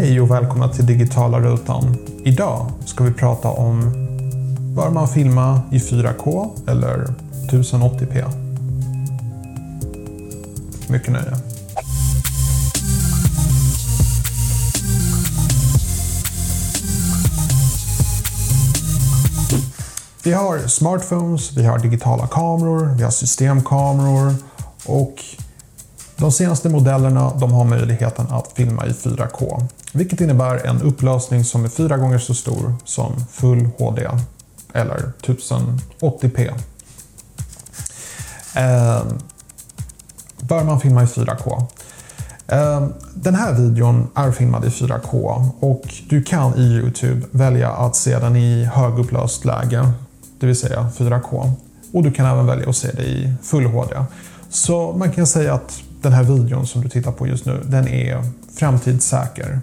Hej och välkomna till Digitala rutan. Idag ska vi prata om Bör man filma i 4K eller 1080p? Mycket nöje. Vi har smartphones, vi har digitala kameror, vi har systemkameror och de senaste modellerna de har möjligheten att filma i 4K. Vilket innebär en upplösning som är fyra gånger så stor som Full HD eller 1080p. Eh, bör man filma i 4K? Eh, den här videon är filmad i 4K och du kan i Youtube välja att se den i högupplöst läge, det vill säga 4K. Och du kan även välja att se det i Full HD. Så man kan säga att den här videon som du tittar på just nu, den är framtidssäker.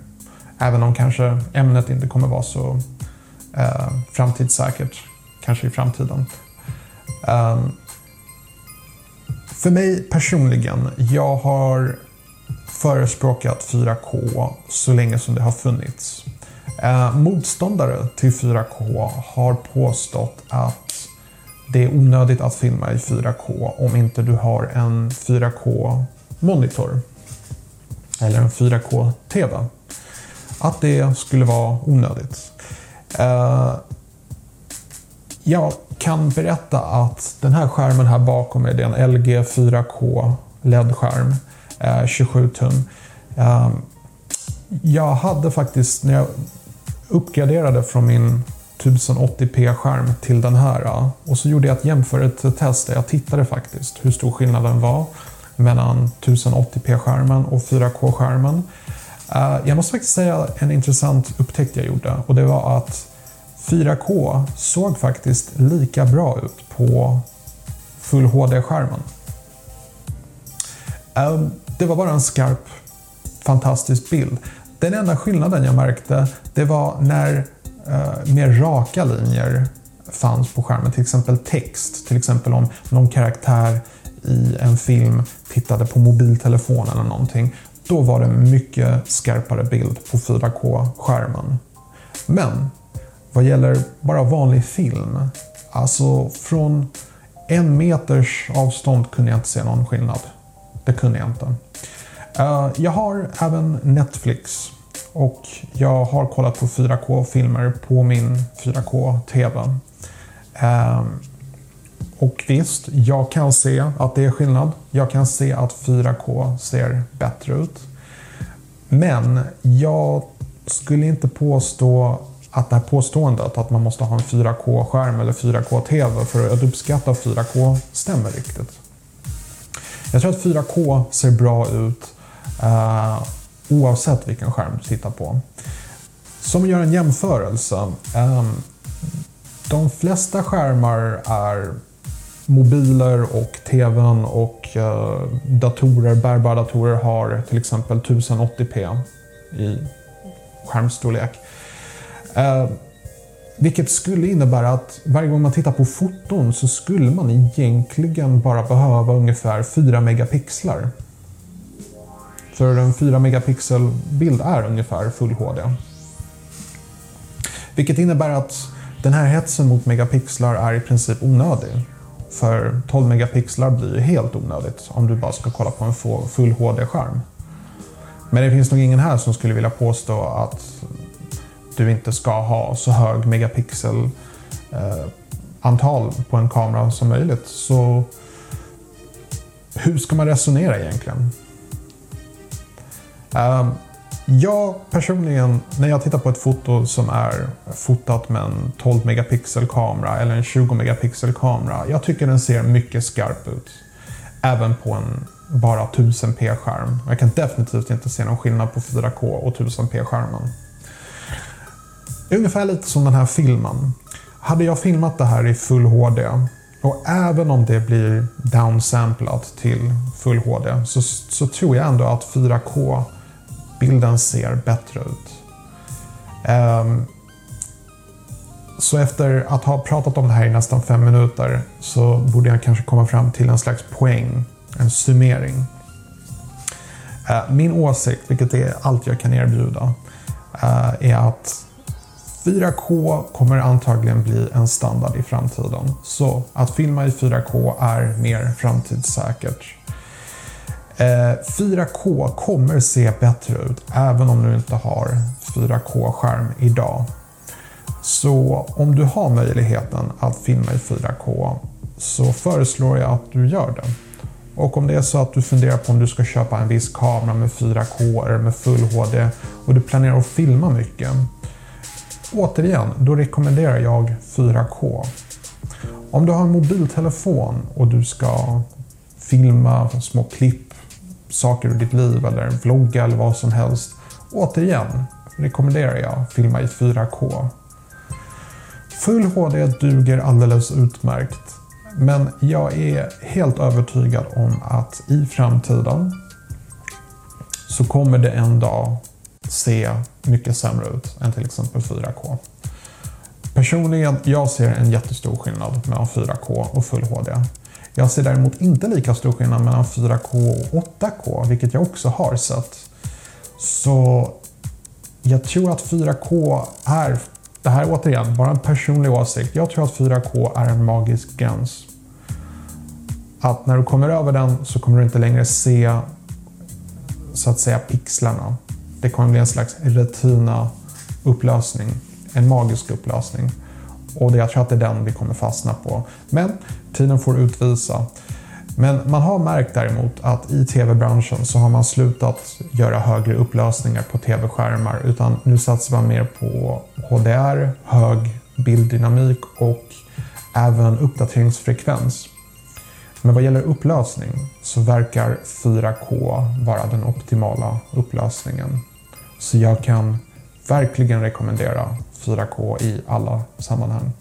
Även om kanske ämnet inte kommer vara så eh, framtidssäkert, kanske i framtiden. Um, för mig personligen, jag har förespråkat 4K så länge som det har funnits. Eh, motståndare till 4K har påstått att det är onödigt att filma i 4K om inte du har en 4K monitor Eller en 4K-TV. Att det skulle vara onödigt. Eh, jag kan berätta att den här skärmen här bakom mig, det är en LG 4K LED-skärm. Eh, 27 tum. Eh, jag hade faktiskt, när jag uppgraderade från min 1080p-skärm till den här. Och så gjorde jag ett jämförelsetest där jag tittade faktiskt hur stor skillnaden var mellan 1080p-skärmen och 4K-skärmen. Eh, jag måste faktiskt säga en intressant upptäckt jag gjorde och det var att 4K såg faktiskt lika bra ut på Full HD-skärmen. Ehm, det var bara en skarp, fantastisk bild. Den enda skillnaden jag märkte, det var när eh, mer raka linjer fanns på skärmen. Till exempel text. Till exempel om någon karaktär i en film tittade på mobiltelefonen eller någonting. Då var det mycket skarpare bild på 4K-skärmen. Men vad gäller bara vanlig film, alltså från en meters avstånd kunde jag inte se någon skillnad. Det kunde jag inte. Eh, jag har även Netflix och jag har kollat på 4K-filmer på min 4K-TV. Och visst, jag kan se att det är skillnad. Jag kan se att 4K ser bättre ut. Men jag skulle inte påstå att det här påståendet att man måste ha en 4K-skärm eller 4K-TV för att uppskatta 4K stämmer riktigt. Jag tror att 4K ser bra ut eh, oavsett vilken skärm du tittar på. Som gör en jämförelse. Eh, de flesta skärmar är mobiler och TVn och eh, datorer, bärbara datorer har till exempel 1080p i skärmstorlek. Eh, vilket skulle innebära att varje gång man tittar på foton så skulle man egentligen bara behöva ungefär 4 megapixlar. För en 4 megapixel bild är ungefär full HD. Vilket innebär att den här hetsen mot megapixlar är i princip onödig. För 12 megapixlar blir ju helt onödigt om du bara ska kolla på en full HD-skärm. Men det finns nog ingen här som skulle vilja påstå att du inte ska ha så hög megapixel eh, antal på en kamera som möjligt. Så hur ska man resonera egentligen? Ehm, jag personligen, när jag tittar på ett foto som är fotat med en 12 megapixel kamera eller en 20 megapixel kamera. Jag tycker den ser mycket skarp ut. Även på en bara 1000p skärm. Jag kan definitivt inte se någon skillnad på 4K och 1000p skärmen. Ungefär lite som den här filmen. Hade jag filmat det här i full HD och även om det blir downsamplat till full HD så, så tror jag ändå att 4K bilden ser bättre ut. Um, så efter att ha pratat om det här i nästan fem minuter så borde jag kanske komma fram till en slags poäng, en summering. Uh, min åsikt, vilket är allt jag kan erbjuda, eh, är att 4K kommer antagligen bli en standard i framtiden. Så att filma i 4K är mer framtidssäkert. Eh, 4K kommer se bättre ut även om du inte har 4K-skärm idag. Så om du har möjligheten att filma i 4K så föreslår jag att du gör det. Och om det är så att du funderar på om du ska köpa en viss kamera med 4K eller med Full HD och du planerar att filma mycket. Återigen, då rekommenderar jag 4K. Om du har en mobiltelefon och du ska filma små klipp, saker ur ditt liv eller vlogga eller vad som helst. Återigen rekommenderar jag filma i 4K. Full HD duger alldeles utmärkt. Men jag är helt övertygad om att i framtiden så kommer det en dag se mycket sämre ut än till exempel 4K. Personligen, jag ser en jättestor skillnad mellan 4K och Full HD. Jag ser däremot inte lika stor skillnad mellan 4K och 8K, vilket jag också har sett. Så jag tror att 4K är, det här är återigen bara en personlig åsikt, jag tror att 4K är en magisk gräns. Att när du kommer över den så kommer du inte längre se så att säga pixlarna. Det kommer bli en slags retina-upplösning, en magisk upplösning. Och jag tror att det är den vi kommer fastna på. Men tiden får utvisa. Men man har märkt däremot att i tv-branschen så har man slutat göra högre upplösningar på tv-skärmar utan nu satsar man mer på HDR, hög bilddynamik och även uppdateringsfrekvens. Men vad gäller upplösning så verkar 4K vara den optimala upplösningen. Så jag kan verkligen rekommendera 4K i alla sammanhang.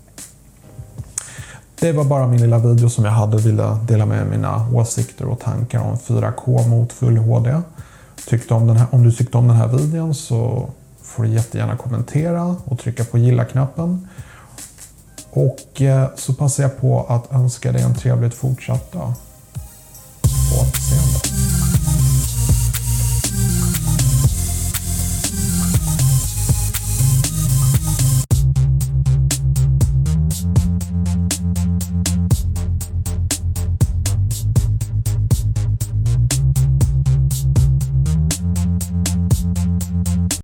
Det var bara min lilla video som jag hade ville dela med mina åsikter och tankar om 4K mot Full HD. Tyckte om, den här, om du tyckte om den här videon så får du jättegärna kommentera och trycka på gilla-knappen. Och eh, så passar jag på att önska dig en trevligt fortsatt dag.